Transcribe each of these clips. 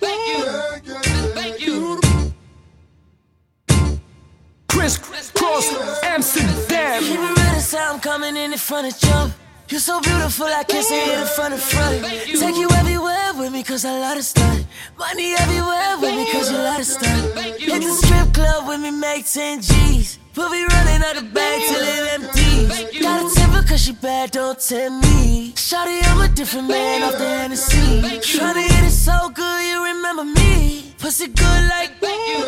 Thank you. Kriss Kross Amsterdam. Keep it ready, say I'm coming in in front of jump. You're so beautiful, I can't see it in front of front. Take you everywhere with me, cause I love to stunt. Money everywhere with me, cause you love to stunt. Hit the strip club with me, make 10 G's. We'll be running out the bag till it empties. Got a temper cause she bad, don't tempt me. Shawty, I'm a different man off the Hennessy. Tryna hit it so good, you remember me. Pussy good like thank you.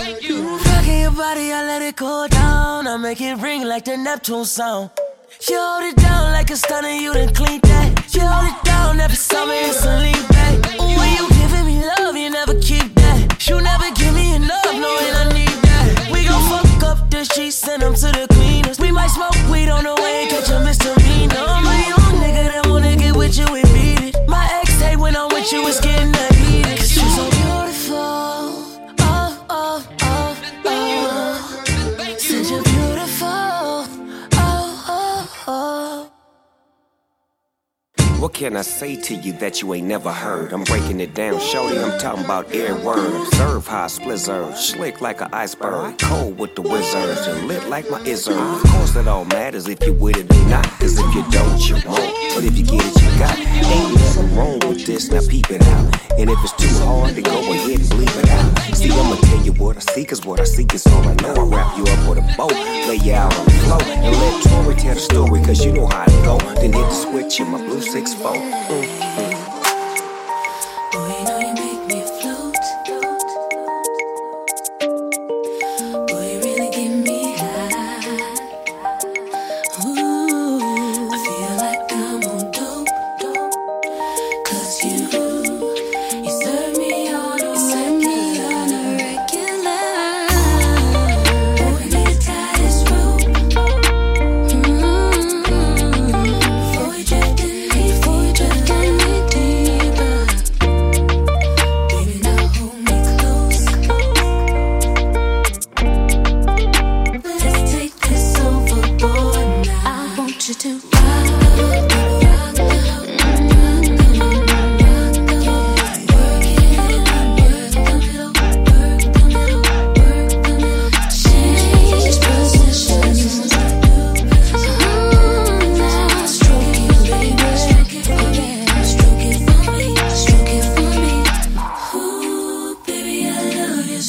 Thank you. Rocking your body, I let it go down. I make it ring like the Neptune sound. You hold it down like a stunner, you done clean that. You hold it down every summer, it's a lean back. Ooh, when you giving me love, you never keep that. You never give me enough, knowing I need that. We gon' fuck up the sheets, send them to the cleaners. We might smoke weed on the way and catch a misdemeanor. You, was getting What can I say to you that you ain't never heard? I'm breaking it down, shorty. I'm talking about every word. Observe how splizzard, slick like an iceberg, cold with the wizards, and lit like my izzard. Of course, it all matters if you with it or not. Cause if you don't, you won't. But if you get it, you got. Ain't nothing wrong with this. Now peep it out. And if it's too hard, then go ahead and bleep it out. See, I'ma tell you what I see, cause what I seek is all I know. I wrap you up with a bow, lay you out on the floor, and let Tori tell the story, cause you know how to go. Then hit the switch in my blue 6 4. Boy, you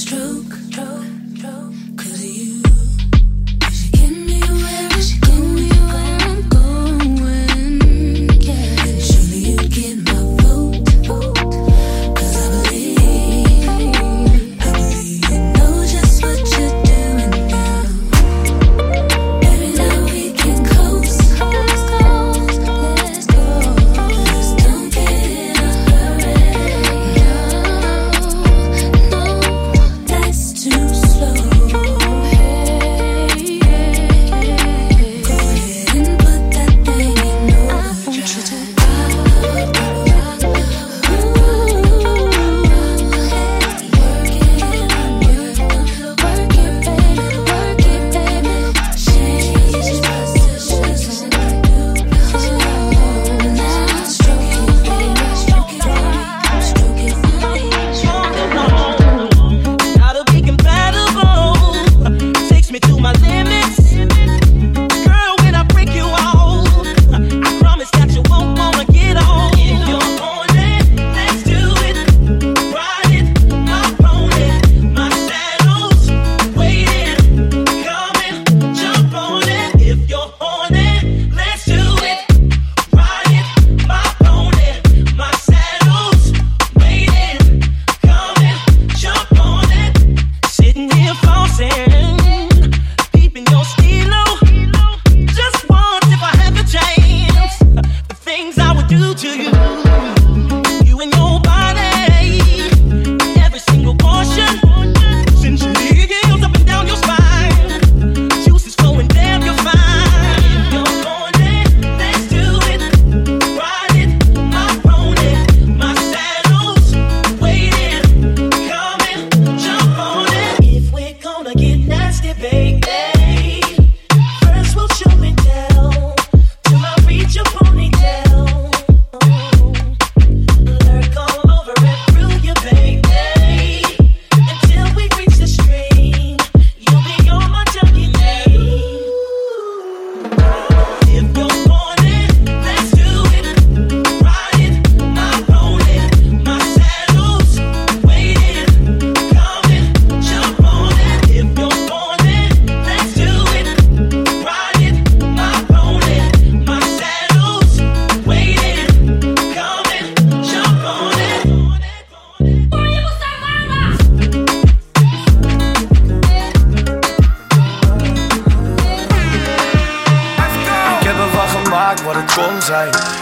stroke.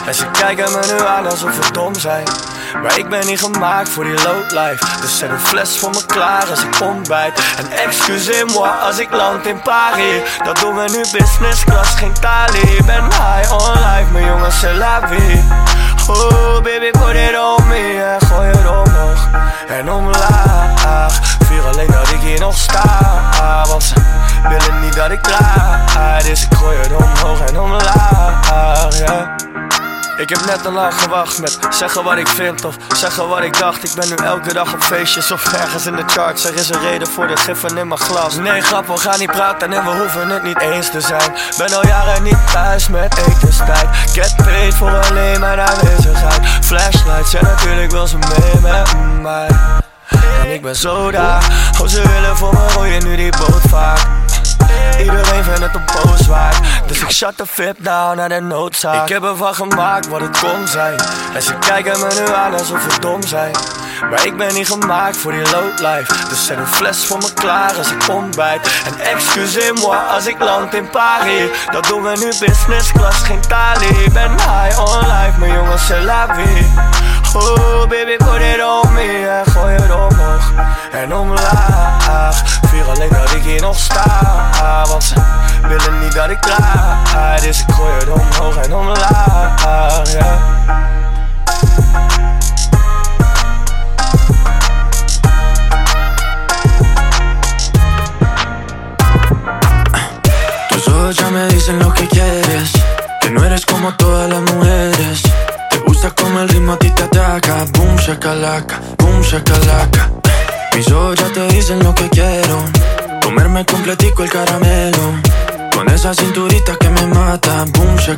En ze kijken me nu aan alsof we dom zijn. Maar ik ben niet gemaakt voor die life. Dus zet een fles voor me klaar als ik ontbijt. En excusez-moi als ik land in Paris Dat doen we nu business class, geen tali. Ben high on life, mijn jongens, c'est la vie Oh baby, put it on me En gooi het omhoog. En omlaag Alleen dat ik hier nog sta Want ze willen niet dat ik draai Dus ik gooi het omhoog en omlaag, yeah. Ik heb net een lang gewacht met zeggen wat ik vind of zeggen wat ik dacht. Ik ben nu elke dag op feestjes of ergens in de charts. Er is een reden voor de giffen in mijn glas. Nee, grap, we gaan niet praten en we hoeven het niet eens te zijn. Ben al jaren niet thuis met etenstijd. Get paid voor alleen mijn aanwezigheid. Flashlights, ja, natuurlijk wil ze mee met mij. En ik ben zo daar. Oh, ze willen voor me rooien nu die boot vaart. Iedereen vindt het een poos waard. Dus ik shut de flip down naar de noodzaak. Ik heb ervan gemaakt wat het kon zijn. En ze kijken me nu aan alsof we dom zijn. Maar ik ben niet gemaakt voor die life. Dus zet een fles voor me klaar als ik ontbijt. En excusez-moi als ik land in Paris Dat doen we nu business class, geen tali. Ben high on life, mijn jongens, c'est la Oh baby, put it on me En gooi omhoog en omlaag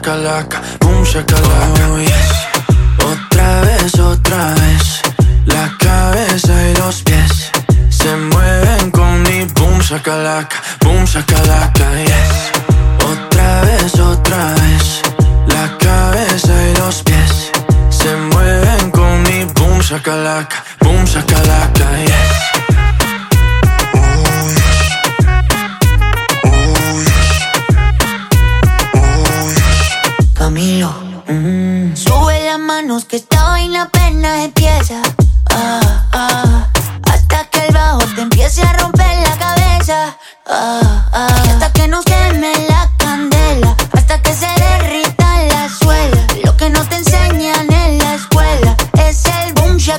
shakalaka, boom shakalaka oh, Otra vez, otra vez La cabeza y los pies Se mueven con mi boom shakalaka Boom shakalaka, yes. Otra vez, otra vez La cabeza y los pies Se mueven con mi Boom shakalaka,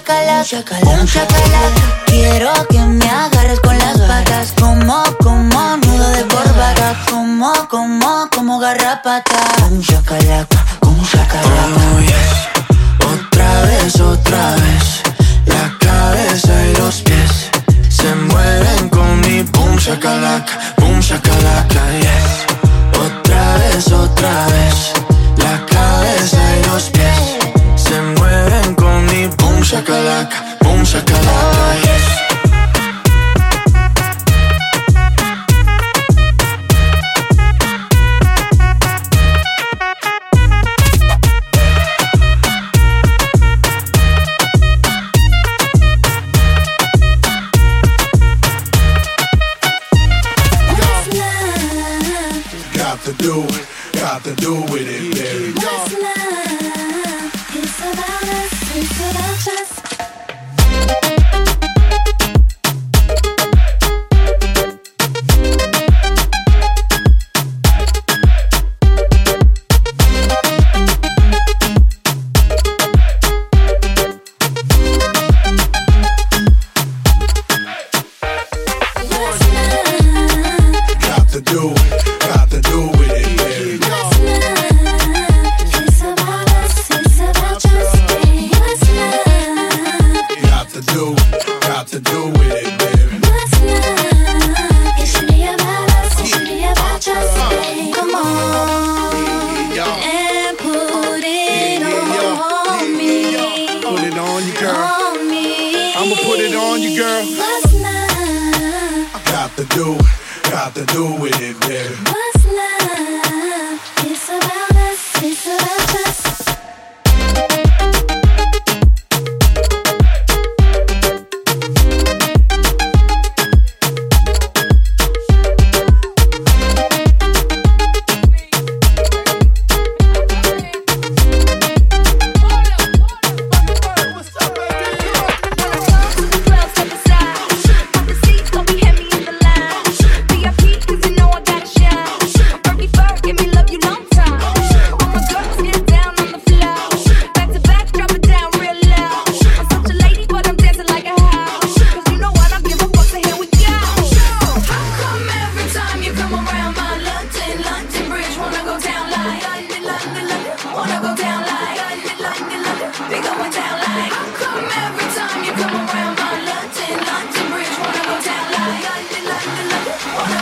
shakalaka, boom shakalaka. Quiero que me agarres con las patas, como, como nudo de corbata, como, como, como garrapata. Shakalaka,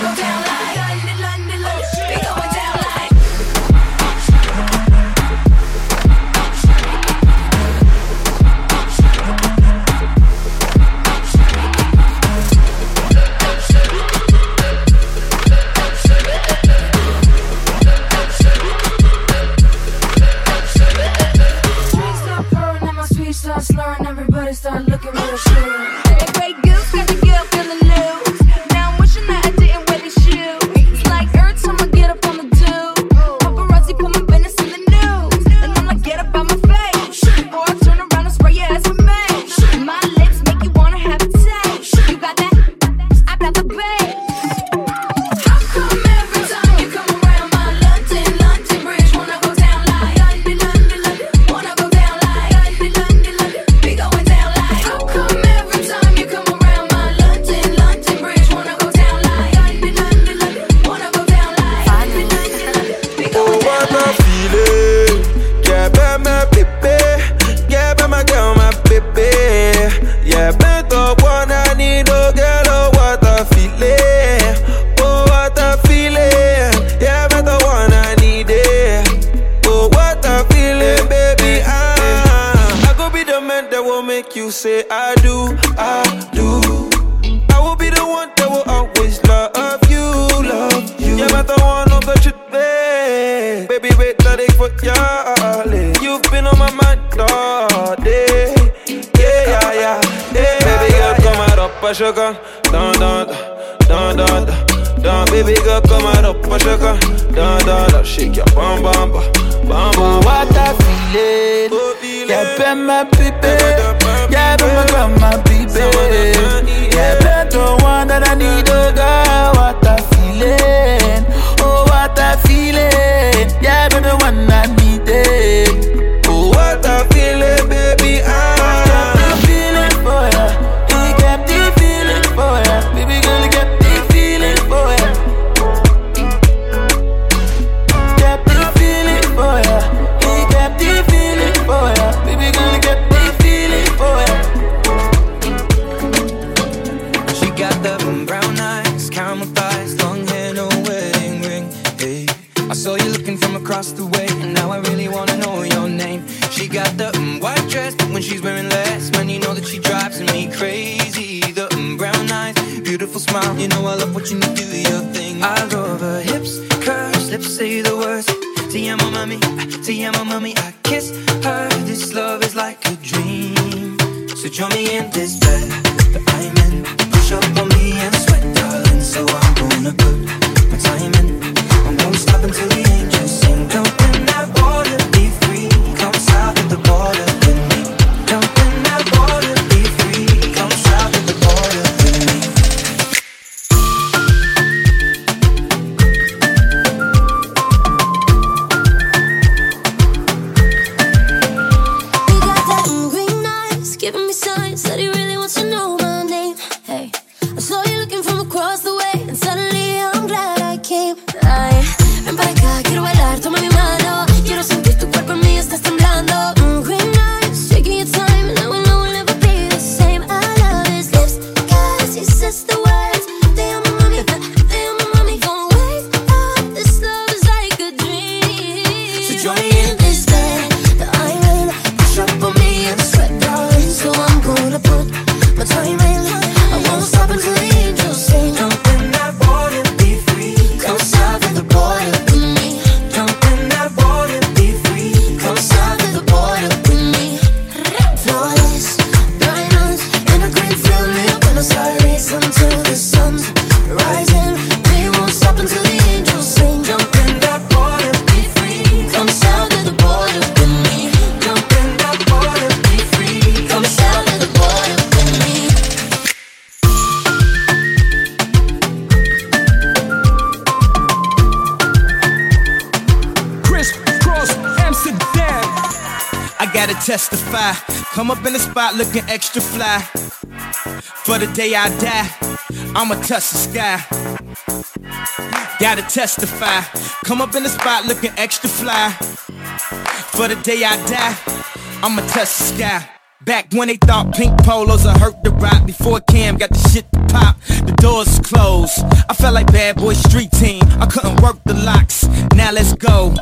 go down. I do, I do. I will be the one that will always love you, love you. Yeah, but the one of the truth, eh. baby, wait, let it for y'all. Eh. You've been on my mind all day. Yeah, yeah, yeah. yeah baby girl, come out of my sugar. Dun, dun, dun, dun, dun. Down, baby girl, come out up, my sugar. Down, down, down, shake your bum, bum, bum, bum, bum. What I feel it. Yeah, bet my baby. Yeah, don't my grab my baby. Yeah, bet the one that I need, oh God, what I feeling. Oh, what I feeling. Yeah, bet the one I need. On mommy I kiss her. This love is like a dream. So join me in this bed that I'm in. Push up on me and sweat, darling. So I'm gonna put my time in. I'm gonna stop until the Come up in the spot looking extra fly. For the day I die, I'ma touch the sky. Gotta testify. Come up in the spot looking extra fly. For the day I die, I'ma touch the sky. Back when they thought pink polos would hurt the Roc Before Cam got the shit to pop, the doors closed I felt like bad boy street team, I couldn't work the locks Now let's go,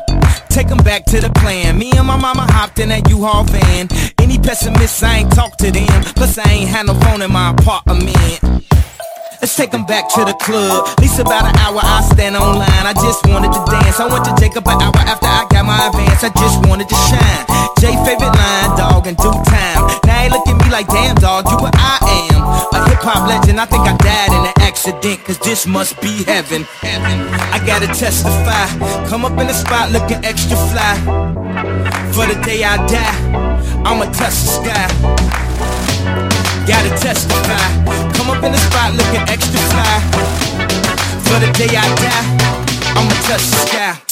take them back to the plan Me and my mama hopped in that U-Haul van any pessimists, I ain't talk to them Plus I ain't had no phone in my apartment Let's take them back to the club. At least about an hour, I stand online. I just wanted to dance. I went to Jacob an hour after I got my advance. I just wanted to shine. Jay favorite line, dog, in due time. Now he look at me like, damn, dog, you what I am. A hip hop legend. I think I died in an accident, cause this must be. Heaven. I gotta testify. Come up in the spot looking extra fly. For the day I die, I'ma touch the sky. Gotta testify. Come up in the spot looking extra fly. For the day I die, I'ma touch the sky.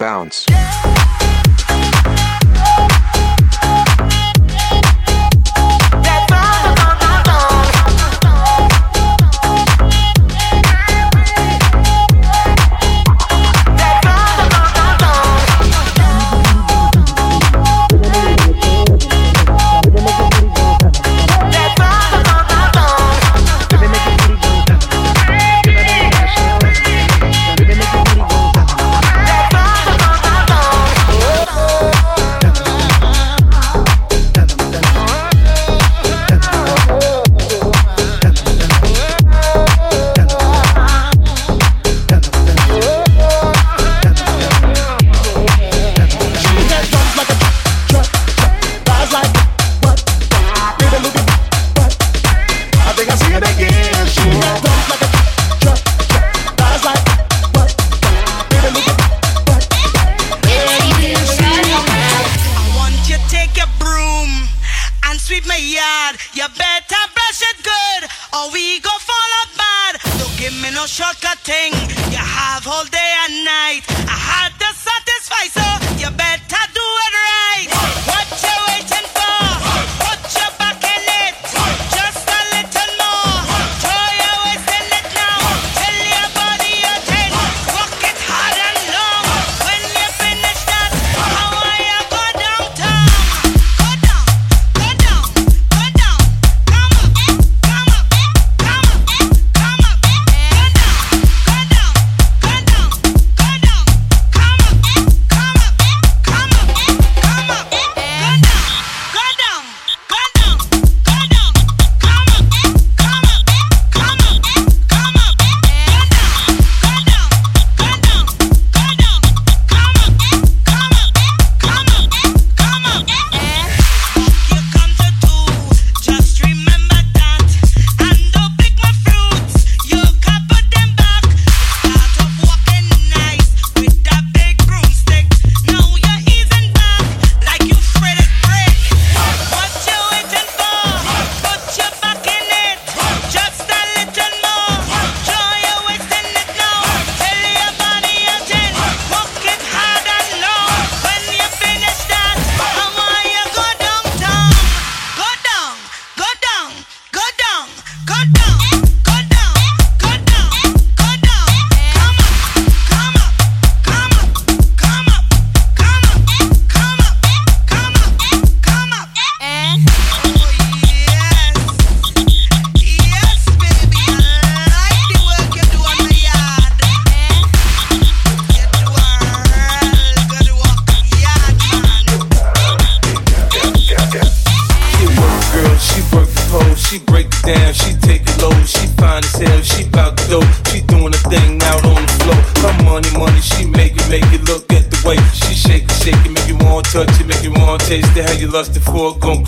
bounce. Yeah.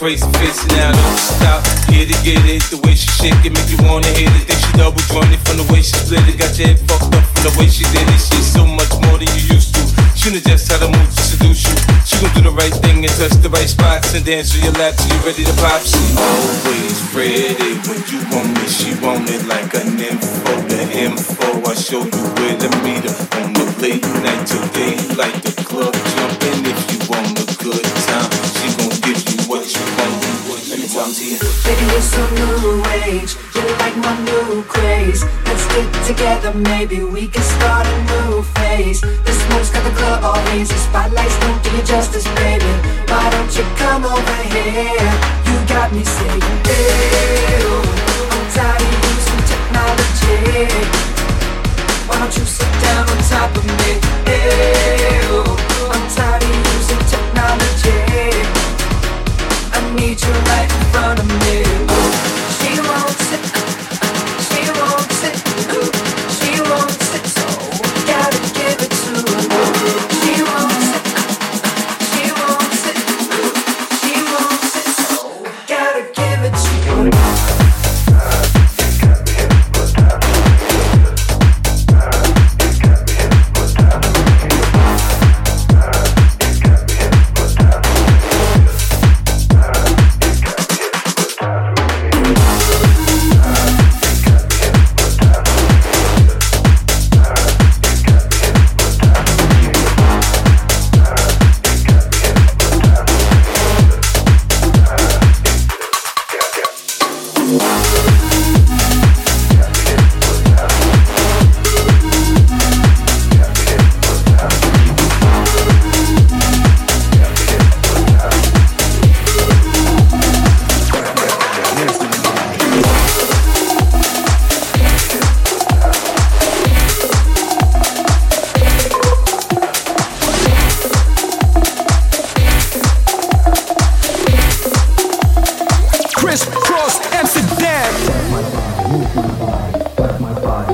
Crazy face now don't stop. Get it, get it, the way she shake it, make you wanna hit it. Think she double jointed from the way she split it. Got your head fucked up from the way she did it. She's so much more than you used to. She knows just how to move to seduce you. She gon' do the right thing and touch the right spots and dance on your lap till you're ready to pop. She always ready when you want me. She want it like an info, the info. I show you where to meet her on the late night till daylight. Like the club jumping if Baby, you're so new age. You're like my new craze. Let's get together, maybe we can start a new phase. The smoke's got the club all hazy. Spotlights don't do you justice, baby. Why don't you come over here? You got me saying, Ew. Oh, I'm tired of using technology. Why don't you sit down on top of me? Ew. Oh,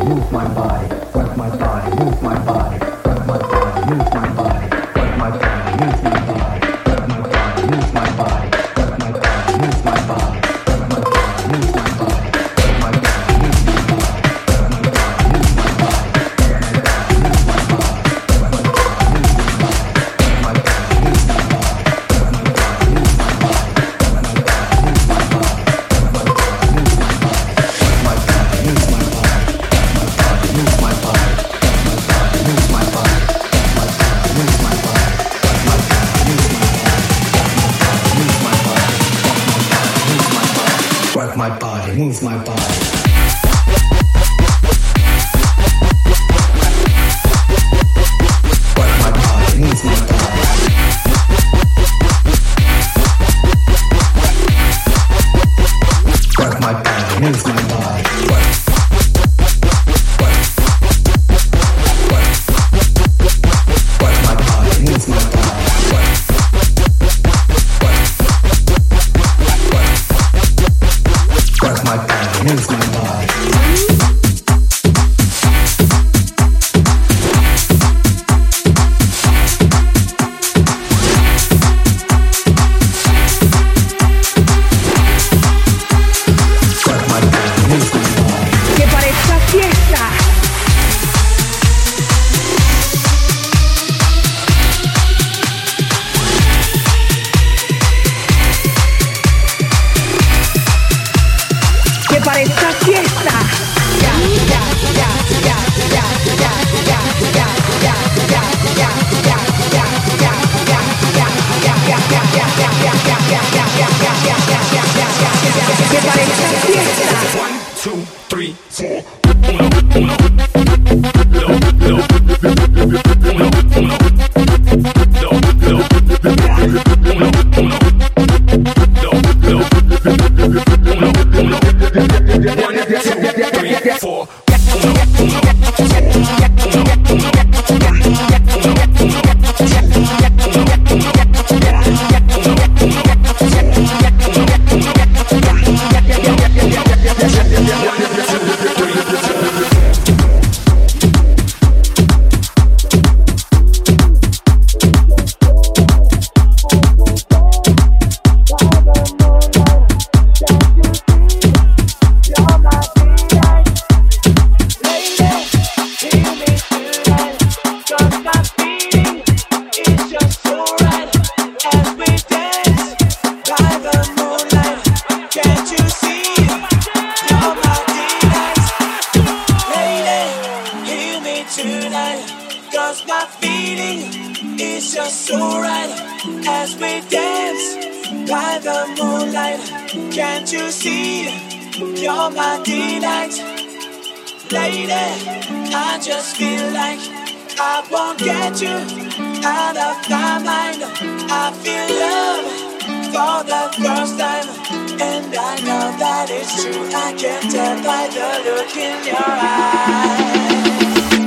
move my body. we dance by the moonlight. Can't you see? You're my delight. Lady, I just feel like I won't get you out of my mind. I feel love for the first time. And I know that it's true. I can tell by the look in your eyes.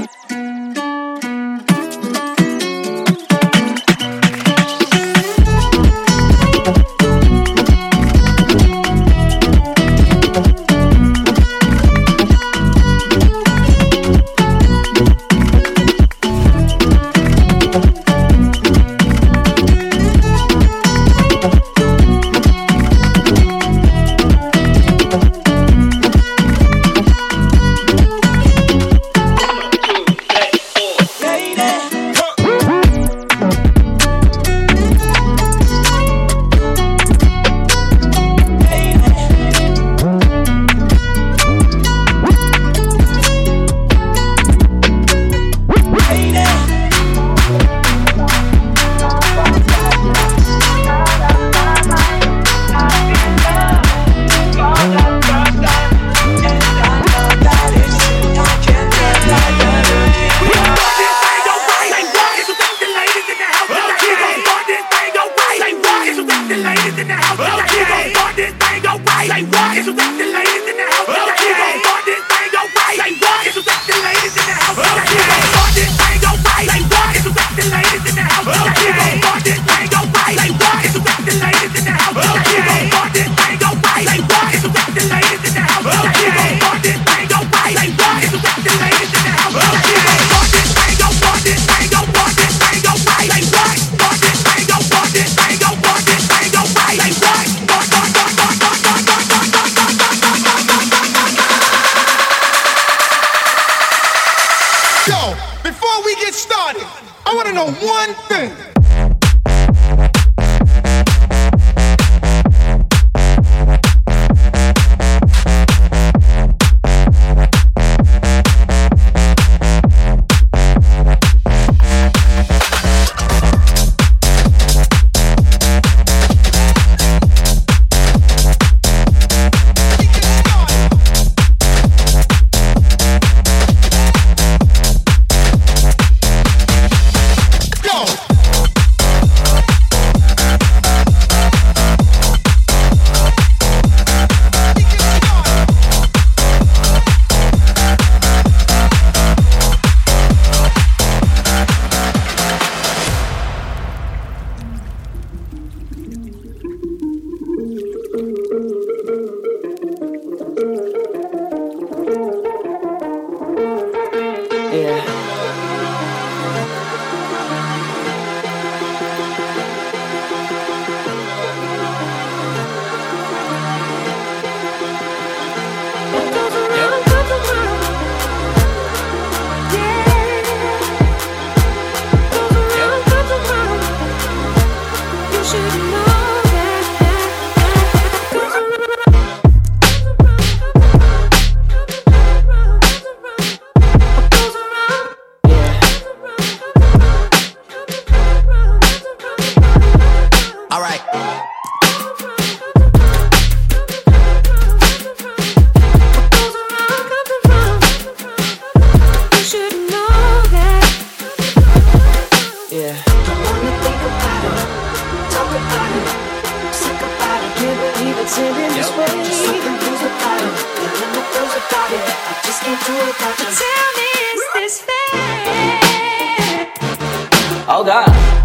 Oh God.